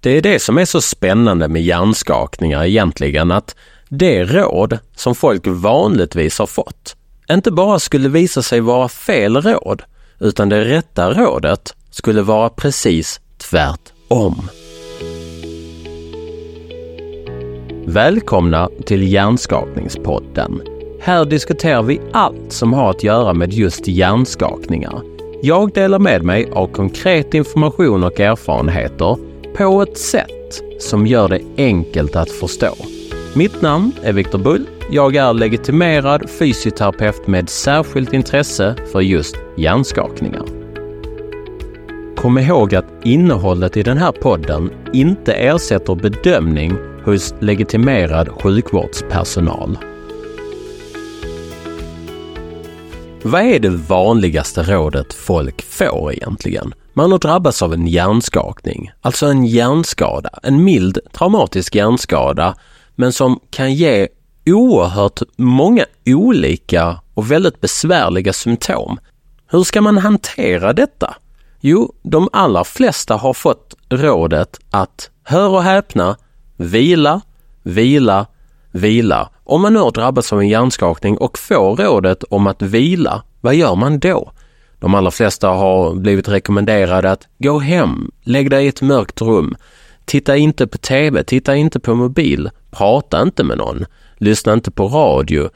Det är det som är så spännande med hjärnskakningar egentligen, att det råd som folk vanligtvis har fått inte bara skulle visa sig vara fel råd, utan det rätta rådet skulle vara precis tvärtom. Välkomna till Hjärnskakningspodden. Här diskuterar vi allt som har att göra med just hjärnskakningar. Jag delar med mig av konkret information och erfarenheter på ett sätt som gör det enkelt att förstå. Mitt namn är Viktor Bull. Jag är legitimerad fysioterapeut med särskilt intresse för just hjärnskakningar. Kom ihåg att innehållet i den här podden inte ersätter bedömning hos legitimerad sjukvårdspersonal. Vad är det vanligaste rådet folk får egentligen? Man har drabbats av en hjärnskakning, alltså en hjärnskada, en mild traumatisk hjärnskada, men som kan ge oerhört många olika och väldigt besvärliga symptom. Hur ska man hantera detta? Jo, de allra flesta har fått rådet att, hör och häpna, vila, vila, vila. Om man nu har drabbats av en hjärnskakning och får rådet om att vila, vad gör man då? De allra flesta har blivit rekommenderade att gå hem, lägg dig i ett mörkt rum, titta inte på TV, titta inte på mobil, prata inte med någon, lyssna inte på radio,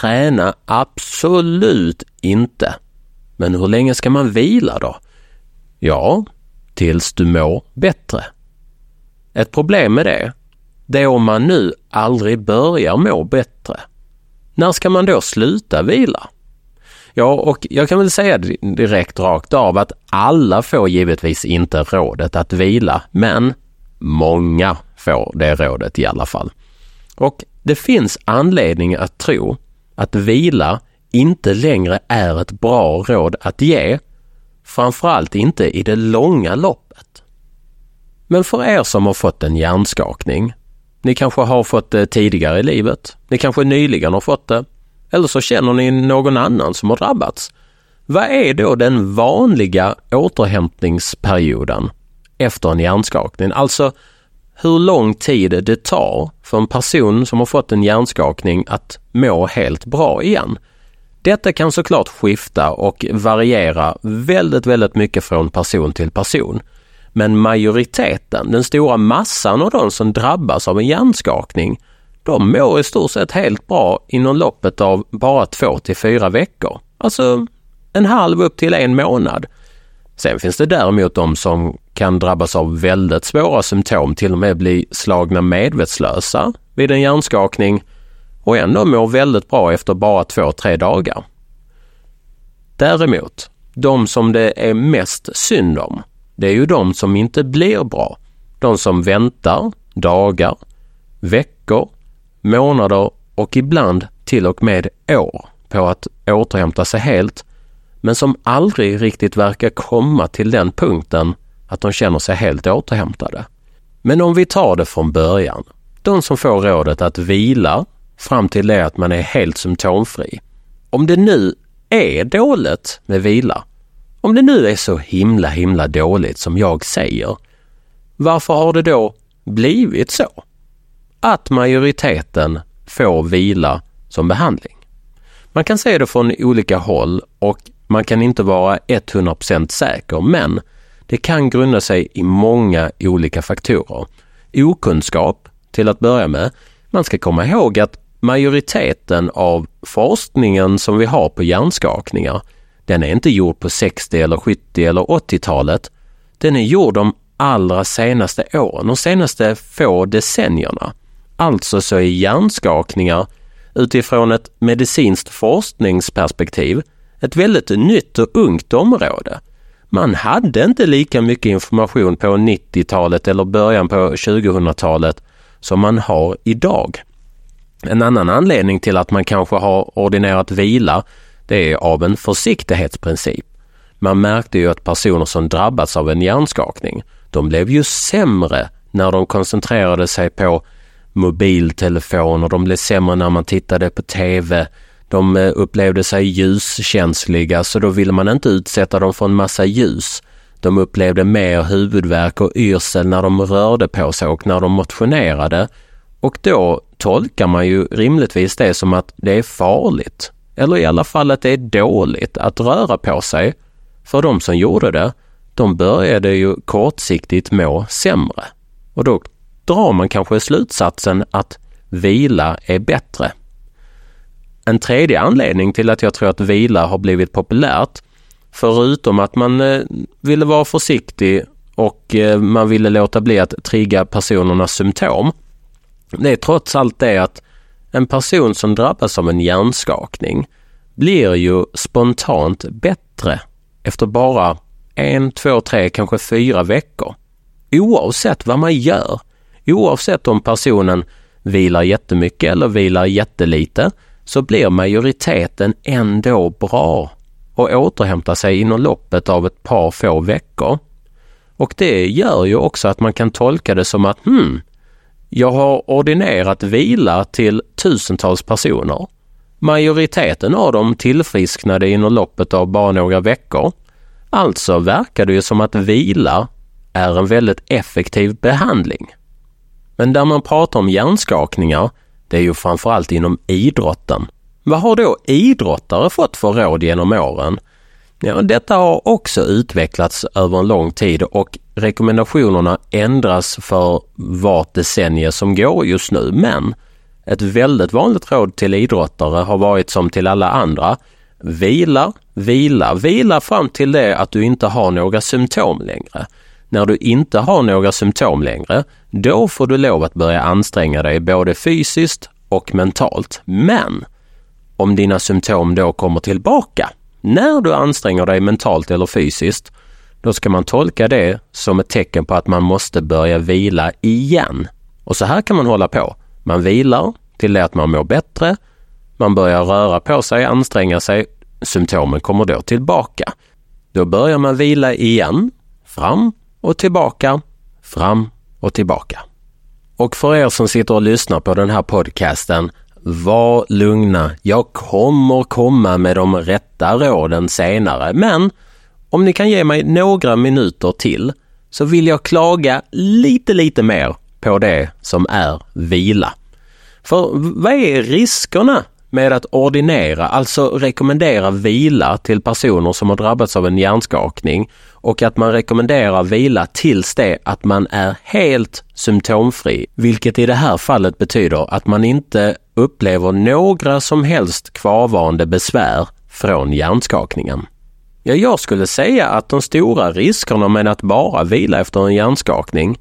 träna absolut inte. Men hur länge ska man vila då? Ja, tills du mår bättre. Ett problem med det, det är om man nu aldrig börjar må bättre. När ska man då sluta vila? Ja, och jag kan väl säga direkt rakt av att alla får givetvis inte rådet att vila, men många får det rådet i alla fall. Och det finns anledning att tro att vila inte längre är ett bra råd att ge, framförallt inte i det långa loppet. Men för er som har fått en hjärnskakning, ni kanske har fått det tidigare i livet, ni kanske nyligen har fått det, eller så känner ni någon annan som har drabbats. Vad är då den vanliga återhämtningsperioden efter en hjärnskakning? Alltså hur lång tid det tar för en person som har fått en hjärnskakning att må helt bra igen. Detta kan såklart skifta och variera väldigt, väldigt mycket från person till person. Men majoriteten, den stora massan av de som drabbas av en hjärnskakning, de mår i stort sett helt bra inom loppet av bara två till fyra veckor. Alltså en halv upp till en månad. Sen finns det däremot de som kan drabbas av väldigt svåra symptom, till och med bli slagna medvetslösa vid en hjärnskakning och ändå mår väldigt bra efter bara två, tre dagar. Däremot, de som det är mest synd om, det är ju de som inte blir bra. De som väntar dagar, veckor, månader och ibland till och med år på att återhämta sig helt, men som aldrig riktigt verkar komma till den punkten att de känner sig helt återhämtade. Men om vi tar det från början. De som får rådet att vila fram till det att man är helt symptomfri. Om det nu är dåligt med vila, om det nu är så himla himla dåligt som jag säger, varför har det då blivit så? Att majoriteten får vila som behandling. Man kan se det från olika håll och man kan inte vara 100% säker, men det kan grunda sig i många olika faktorer. Okunskap till att börja med. Man ska komma ihåg att majoriteten av forskningen som vi har på hjärnskakningar, den är inte gjord på 60 eller 70 eller 80-talet. Den är gjord de allra senaste åren, de senaste få decennierna. Alltså så är hjärnskakningar utifrån ett medicinskt forskningsperspektiv ett väldigt nytt och ungt område. Man hade inte lika mycket information på 90-talet eller början på 2000-talet som man har idag. En annan anledning till att man kanske har ordinerat vila, det är av en försiktighetsprincip. Man märkte ju att personer som drabbats av en hjärnskakning, de blev ju sämre när de koncentrerade sig på mobiltelefoner, de blev sämre när man tittade på TV, de eh, upplevde sig ljuskänsliga så då ville man inte utsätta dem för en massa ljus. De upplevde mer huvudvärk och yrsel när de rörde på sig och när de motionerade. Och då tolkar man ju rimligtvis det som att det är farligt, eller i alla fall att det är dåligt att röra på sig. För de som gjorde det, de började ju kortsiktigt må sämre. Och då drar man kanske slutsatsen att vila är bättre. En tredje anledning till att jag tror att vila har blivit populärt, förutom att man eh, ville vara försiktig och eh, man ville låta bli att trigga personernas symptom, det är trots allt det att en person som drabbas av en hjärnskakning blir ju spontant bättre efter bara en, två, tre, kanske fyra veckor. Oavsett vad man gör, oavsett om personen vilar jättemycket eller vilar jättelite, så blir majoriteten ändå bra och återhämtar sig inom loppet av ett par få veckor. Och det gör ju också att man kan tolka det som att hmm, jag har ordinerat vila till tusentals personer. Majoriteten av dem tillfrisknade inom loppet av bara några veckor. Alltså verkar det ju som att vila är en väldigt effektiv behandling. Men där man pratar om hjärnskakningar, det är ju framförallt inom idrotten. Vad har då idrottare fått för råd genom åren? Ja, detta har också utvecklats över en lång tid och rekommendationerna ändras för vart decennium som går just nu. Men ett väldigt vanligt råd till idrottare har varit som till alla andra. Vila, vila, vila fram till det att du inte har några symptom längre. När du inte har några symptom längre, då får du lov att börja anstränga dig både fysiskt och mentalt. Men om dina symptom då kommer tillbaka, när du anstränger dig mentalt eller fysiskt, då ska man tolka det som ett tecken på att man måste börja vila igen. Och så här kan man hålla på. Man vilar till det att man mår bättre, man börjar röra på sig, anstränga sig, symptomen kommer då tillbaka. Då börjar man vila igen, fram och tillbaka, fram och tillbaka. Och för er som sitter och lyssnar på den här podcasten, var lugna. Jag kommer komma med de rätta råden senare, men om ni kan ge mig några minuter till så vill jag klaga lite, lite mer på det som är vila. För vad är riskerna med att ordinera, alltså rekommendera vila till personer som har drabbats av en hjärnskakning och att man rekommenderar vila tills det att man är helt symptomfri, vilket i det här fallet betyder att man inte upplever några som helst kvarvarande besvär från hjärnskakningen. Ja, jag skulle säga att de stora riskerna med att bara vila efter en hjärnskakning,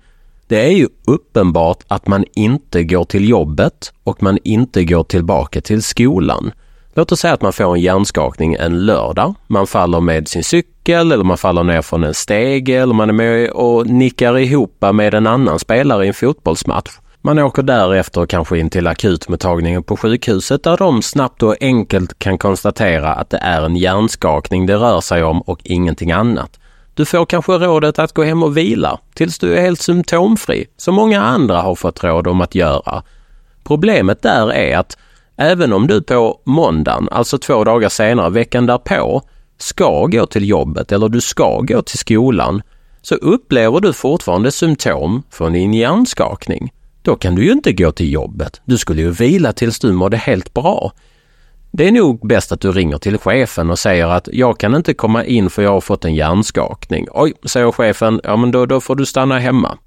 det är ju uppenbart att man inte går till jobbet och man inte går tillbaka till skolan. Låt oss säga att man får en hjärnskakning en lördag. Man faller med sin cykel eller man faller ner från en stege eller man är med och nickar ihop med en annan spelare i en fotbollsmatch. Man åker därefter kanske in till akutmottagningen på sjukhuset där de snabbt och enkelt kan konstatera att det är en hjärnskakning det rör sig om och ingenting annat. Du får kanske rådet att gå hem och vila tills du är helt symptomfri, som många andra har fått råd om att göra. Problemet där är att även om du på måndagen, alltså två dagar senare, veckan därpå, ska gå till jobbet eller du ska gå till skolan, så upplever du fortfarande symptom från din hjärnskakning. Då kan du ju inte gå till jobbet. Du skulle ju vila tills du mådde helt bra. Det är nog bäst att du ringer till chefen och säger att jag kan inte komma in för jag har fått en hjärnskakning. Oj, säger chefen, ja men då, då får du stanna hemma.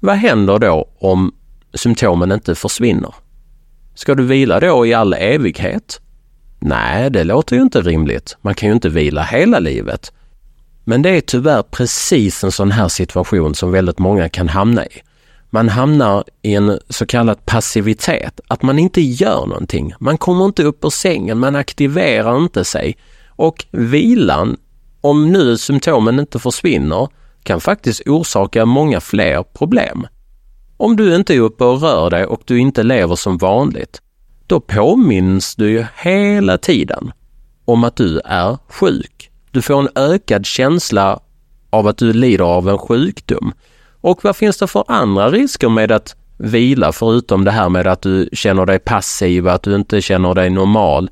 Vad händer då om symptomen inte försvinner? Ska du vila då i all evighet? Nej, det låter ju inte rimligt. Man kan ju inte vila hela livet. Men det är tyvärr precis en sån här situation som väldigt många kan hamna i. Man hamnar i en så kallad passivitet, att man inte gör någonting. Man kommer inte upp ur sängen, man aktiverar inte sig. Och vilan, om nu symptomen inte försvinner, kan faktiskt orsaka många fler problem. Om du inte är uppe och rör dig och du inte lever som vanligt, då påminns du ju hela tiden om att du är sjuk. Du får en ökad känsla av att du lider av en sjukdom. Och vad finns det för andra risker med att vila förutom det här med att du känner dig passiv, att du inte känner dig normal?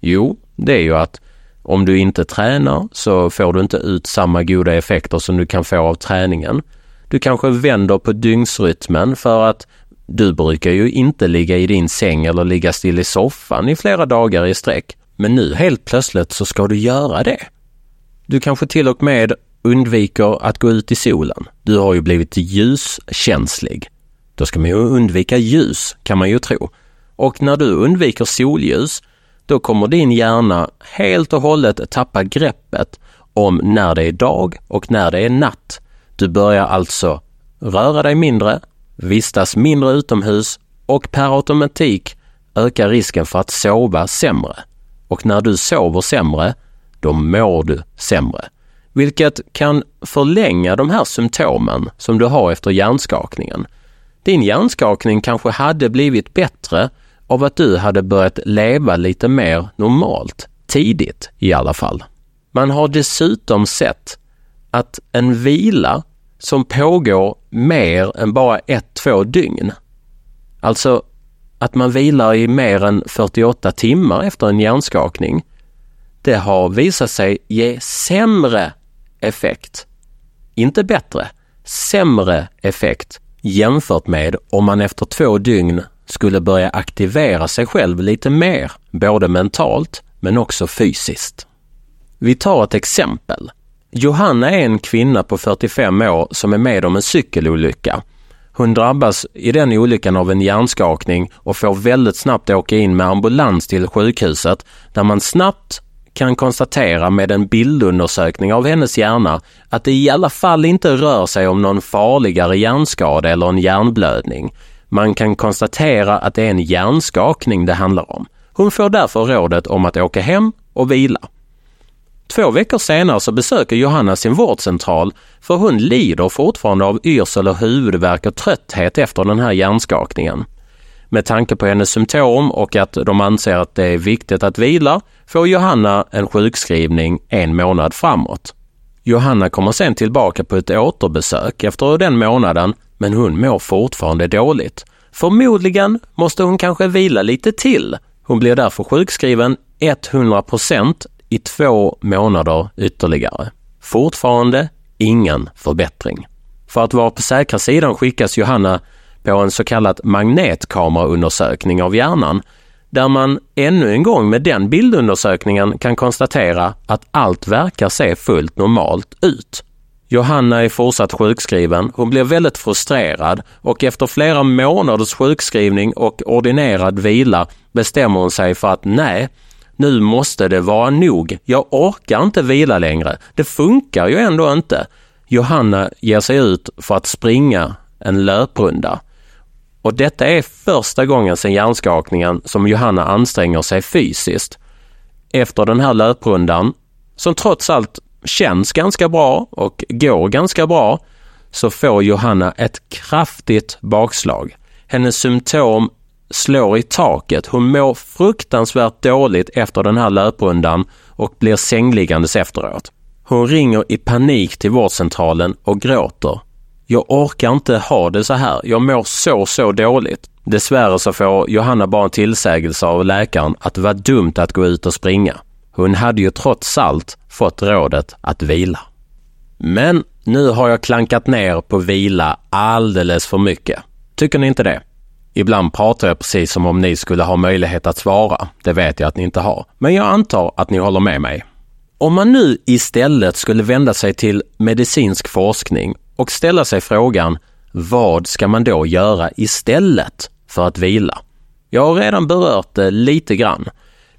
Jo, det är ju att Om du inte tränar så får du inte ut samma goda effekter som du kan få av träningen. Du kanske vänder på dygnsrytmen för att du brukar ju inte ligga i din säng eller ligga still i soffan i flera dagar i sträck. Men nu helt plötsligt så ska du göra det. Du kanske till och med undviker att gå ut i solen. Du har ju blivit ljuskänslig. Då ska man ju undvika ljus, kan man ju tro. Och när du undviker solljus, då kommer din hjärna helt och hållet tappa greppet om när det är dag och när det är natt. Du börjar alltså röra dig mindre, vistas mindre utomhus och per automatik ökar risken för att sova sämre. Och när du sover sämre, då mår du sämre. Vilket kan förlänga de här symptomen som du har efter hjärnskakningen. Din hjärnskakning kanske hade blivit bättre av att du hade börjat leva lite mer normalt, tidigt i alla fall. Man har dessutom sett att en vila som pågår mer än bara ett, två dygn, alltså att man vilar i mer än 48 timmar efter en hjärnskakning, det har visat sig ge sämre effekt. Inte bättre, sämre effekt jämfört med om man efter två dygn skulle börja aktivera sig själv lite mer, både mentalt men också fysiskt. Vi tar ett exempel. Johanna är en kvinna på 45 år som är med om en cykelolycka. Hon drabbas i den olyckan av en hjärnskakning och får väldigt snabbt åka in med ambulans till sjukhuset där man snabbt kan konstatera med en bildundersökning av hennes hjärna att det i alla fall inte rör sig om någon farligare hjärnskada eller en hjärnblödning. Man kan konstatera att det är en hjärnskakning det handlar om. Hon får därför rådet om att åka hem och vila. Två veckor senare så besöker Johanna sin vårdcentral för hon lider fortfarande av yrsel och huvudvärk och trötthet efter den här hjärnskakningen. Med tanke på hennes symptom och att de anser att det är viktigt att vila får Johanna en sjukskrivning en månad framåt. Johanna kommer sen tillbaka på ett återbesök efter den månaden, men hon mår fortfarande dåligt. Förmodligen måste hon kanske vila lite till. Hon blir därför sjukskriven 100% i två månader ytterligare. Fortfarande ingen förbättring. För att vara på säkra sidan skickas Johanna på en så kallad magnetkameraundersökning av hjärnan där man ännu en gång med den bildundersökningen kan konstatera att allt verkar se fullt normalt ut. Johanna är fortsatt sjukskriven. Hon blir väldigt frustrerad och efter flera månaders sjukskrivning och ordinerad vila bestämmer hon sig för att nej, nu måste det vara nog. Jag orkar inte vila längre. Det funkar ju ändå inte. Johanna ger sig ut för att springa en löprunda. Och detta är första gången sedan hjärnskakningen som Johanna anstränger sig fysiskt. Efter den här löprundan, som trots allt känns ganska bra och går ganska bra, så får Johanna ett kraftigt bakslag. Hennes symptom slår i taket. Hon mår fruktansvärt dåligt efter den här löprundan och blir sängliggandes efteråt. Hon ringer i panik till vårdcentralen och gråter jag orkar inte ha det så här. Jag mår så, så dåligt. Dessvärre så får Johanna bara en tillsägelse av läkaren att det var dumt att gå ut och springa. Hon hade ju trots allt fått rådet att vila. Men nu har jag klankat ner på vila alldeles för mycket. Tycker ni inte det? Ibland pratar jag precis som om ni skulle ha möjlighet att svara. Det vet jag att ni inte har. Men jag antar att ni håller med mig. Om man nu istället skulle vända sig till medicinsk forskning och ställa sig frågan vad ska man då göra istället för att vila? Jag har redan berört det lite grann,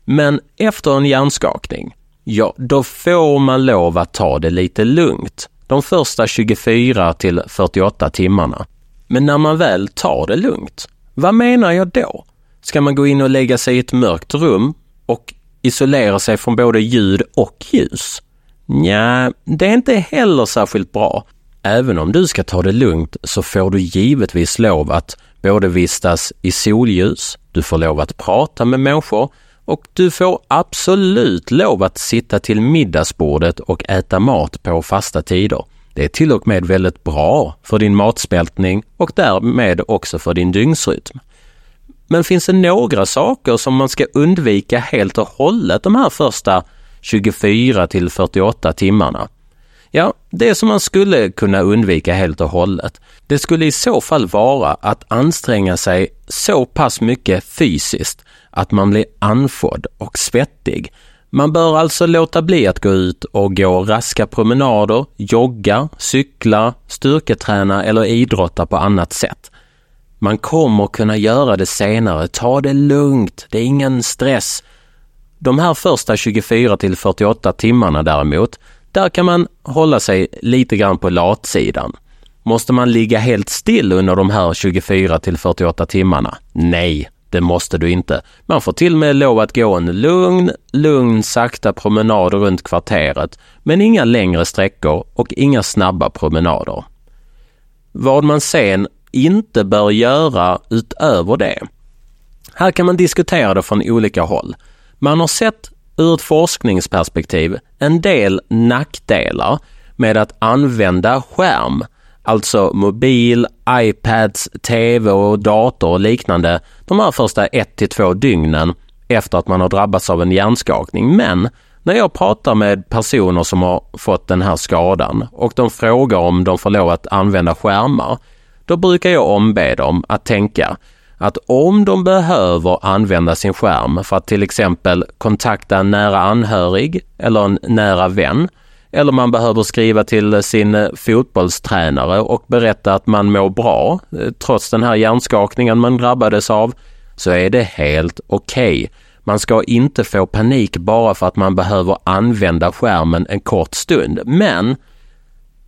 men efter en hjärnskakning, ja, då får man lov att ta det lite lugnt de första 24 till 48 timmarna. Men när man väl tar det lugnt, vad menar jag då? Ska man gå in och lägga sig i ett mörkt rum och isolera sig från både ljud och ljus? Nja, det är inte heller särskilt bra även om du ska ta det lugnt så får du givetvis lov att både vistas i solljus, du får lov att prata med människor och du får absolut lov att sitta till middagsbordet och äta mat på fasta tider. Det är till och med väldigt bra för din matsmältning och därmed också för din dygnsrytm. Men finns det några saker som man ska undvika helt och hållet de här första 24 till 48 timmarna? Ja, det som man skulle kunna undvika helt och hållet, det skulle i så fall vara att anstränga sig så pass mycket fysiskt att man blir andfådd och svettig. Man bör alltså låta bli att gå ut och gå raska promenader, jogga, cykla, styrketräna eller idrotta på annat sätt. Man kommer kunna göra det senare, ta det lugnt, det är ingen stress. De här första 24 till 48 timmarna däremot, där kan man hålla sig lite grann på latsidan. Måste man ligga helt still under de här 24 till 48 timmarna? Nej, det måste du inte. Man får till och med lov att gå en lugn, lugn, sakta promenad runt kvarteret, men inga längre sträckor och inga snabba promenader. Vad man sen inte bör göra utöver det. Här kan man diskutera det från olika håll. Man har sett ur ett forskningsperspektiv en del nackdelar med att använda skärm, alltså mobil, iPads, TV och dator och liknande de här första ett till två dygnen efter att man har drabbats av en hjärnskakning. Men när jag pratar med personer som har fått den här skadan och de frågar om de får lov att använda skärmar, då brukar jag ombe dem att tänka att om de behöver använda sin skärm för att till exempel kontakta en nära anhörig eller en nära vän, eller man behöver skriva till sin fotbollstränare och berätta att man mår bra eh, trots den här hjärnskakningen man drabbades av, så är det helt okej. Okay. Man ska inte få panik bara för att man behöver använda skärmen en kort stund. Men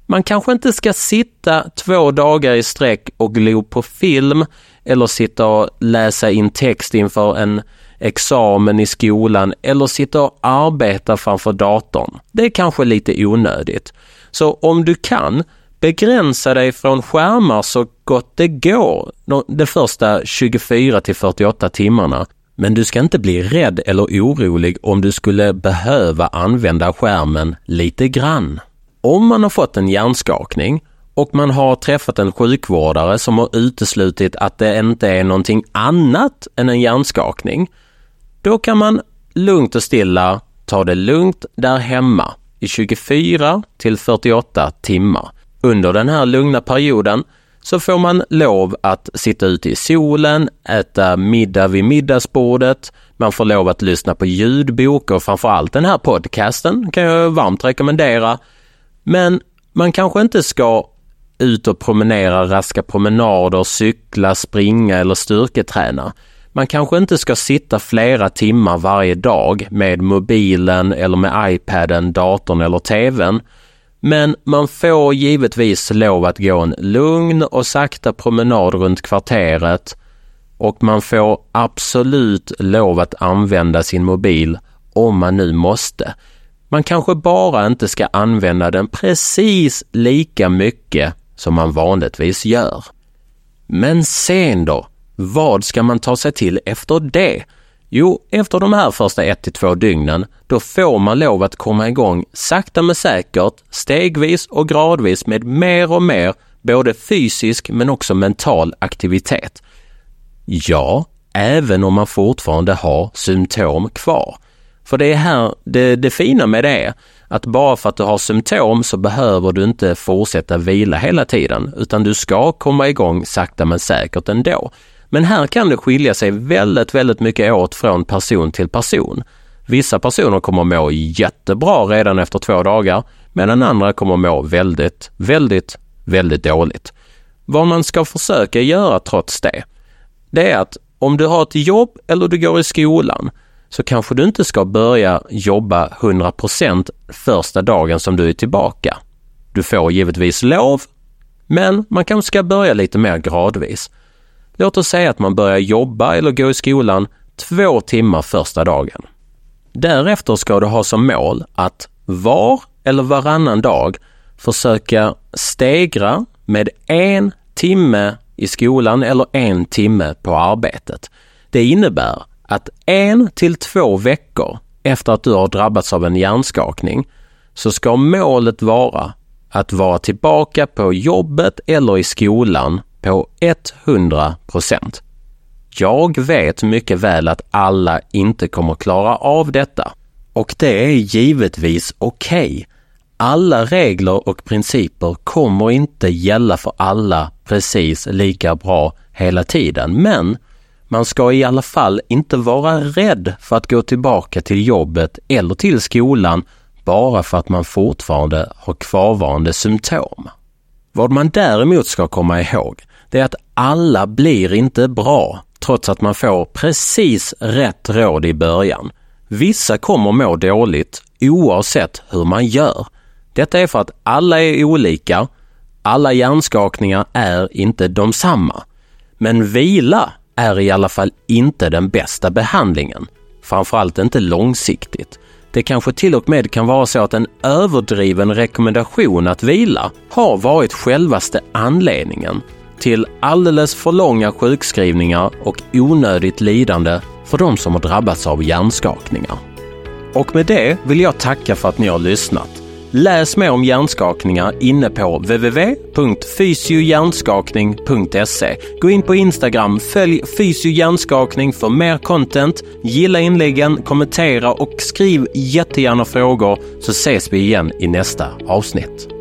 man kanske inte ska sitta två dagar i sträck och glo på film eller sitta och läsa in text inför en examen i skolan eller sitta och arbeta framför datorn. Det är kanske lite onödigt. Så om du kan, begränsa dig från skärmar så gott det går de första 24 till 48 timmarna. Men du ska inte bli rädd eller orolig om du skulle behöva använda skärmen lite grann. Om man har fått en hjärnskakning och man har träffat en sjukvårdare som har uteslutit att det inte är någonting annat än en hjärnskakning, då kan man lugnt och stilla ta det lugnt där hemma i 24 till 48 timmar. Under den här lugna perioden så får man lov att sitta ute i solen, äta middag vid middagsbordet, man får lov att lyssna på ljudbok och framförallt den här podcasten kan jag varmt rekommendera. Men man kanske inte ska ut och promenera raska promenader, cykla, springa eller styrketräna. Man kanske inte ska sitta flera timmar varje dag med mobilen eller med iPaden, datorn eller TVn. Men man får givetvis lov att gå en lugn och sakta promenad runt kvarteret och man får absolut lov att använda sin mobil om man nu måste. Man kanske bara inte ska använda den precis lika mycket som man vanligtvis gör. Men sen då? Vad ska man ta sig till efter det? Jo, efter de här första ett till två dygnen, då får man lov att komma igång sakta men säkert, stegvis och gradvis med mer och mer både fysisk men också mental aktivitet. Ja, även om man fortfarande har symptom kvar. För det är här det, det fina med det är att bara för att du har symptom så behöver du inte fortsätta vila hela tiden, utan du ska komma igång sakta men säkert ändå. Men här kan det skilja sig väldigt, väldigt mycket åt från person till person. Vissa personer kommer må jättebra redan efter två dagar, medan andra kommer må väldigt, väldigt, väldigt dåligt. Vad man ska försöka göra trots det, det är att om du har ett jobb eller du går i skolan så kanske du inte ska börja jobba 100% första dagen som du är tillbaka. Du får givetvis lov, men man kanske ska börja lite mer gradvis. Låt oss säga att man börjar jobba eller gå i skolan två timmar första dagen. Därefter ska du ha som mål att var eller varannan dag försöka stegra med en timme i skolan eller en timme på arbetet. Det innebär att en till två veckor efter att du har drabbats av en hjärnskakning så ska målet vara att vara tillbaka på jobbet eller i skolan på 100 procent. Jag vet mycket väl att alla inte kommer klara av detta Och det är givetvis okej. Okay. Alla regler och principer kommer inte gälla för alla precis lika bra hela tiden, men man ska i alla fall inte vara rädd för att gå tillbaka till jobbet eller till skolan bara för att man fortfarande har kvarvarande symptom. Vad man däremot ska komma ihåg, det är att alla blir inte bra trots att man får precis rätt råd i början. Vissa kommer må dåligt oavsett hur man gör. Detta är för att alla är olika. Alla hjärnskakningar är inte de samma. Men vila är i alla fall inte den bästa behandlingen. Framförallt inte långsiktigt. Det kanske till och med kan vara så att en överdriven rekommendation att vila har varit självaste anledningen till alldeles för långa sjukskrivningar och onödigt lidande för de som har drabbats av hjärnskakningar. Och med det vill jag tacka för att ni har lyssnat. Läs mer om hjärnskakningar inne på www.fysiohjärnskakning.se. Gå in på Instagram, följ fysiohjärnskakning för mer content, gilla inläggen, kommentera och skriv jättegärna frågor så ses vi igen i nästa avsnitt.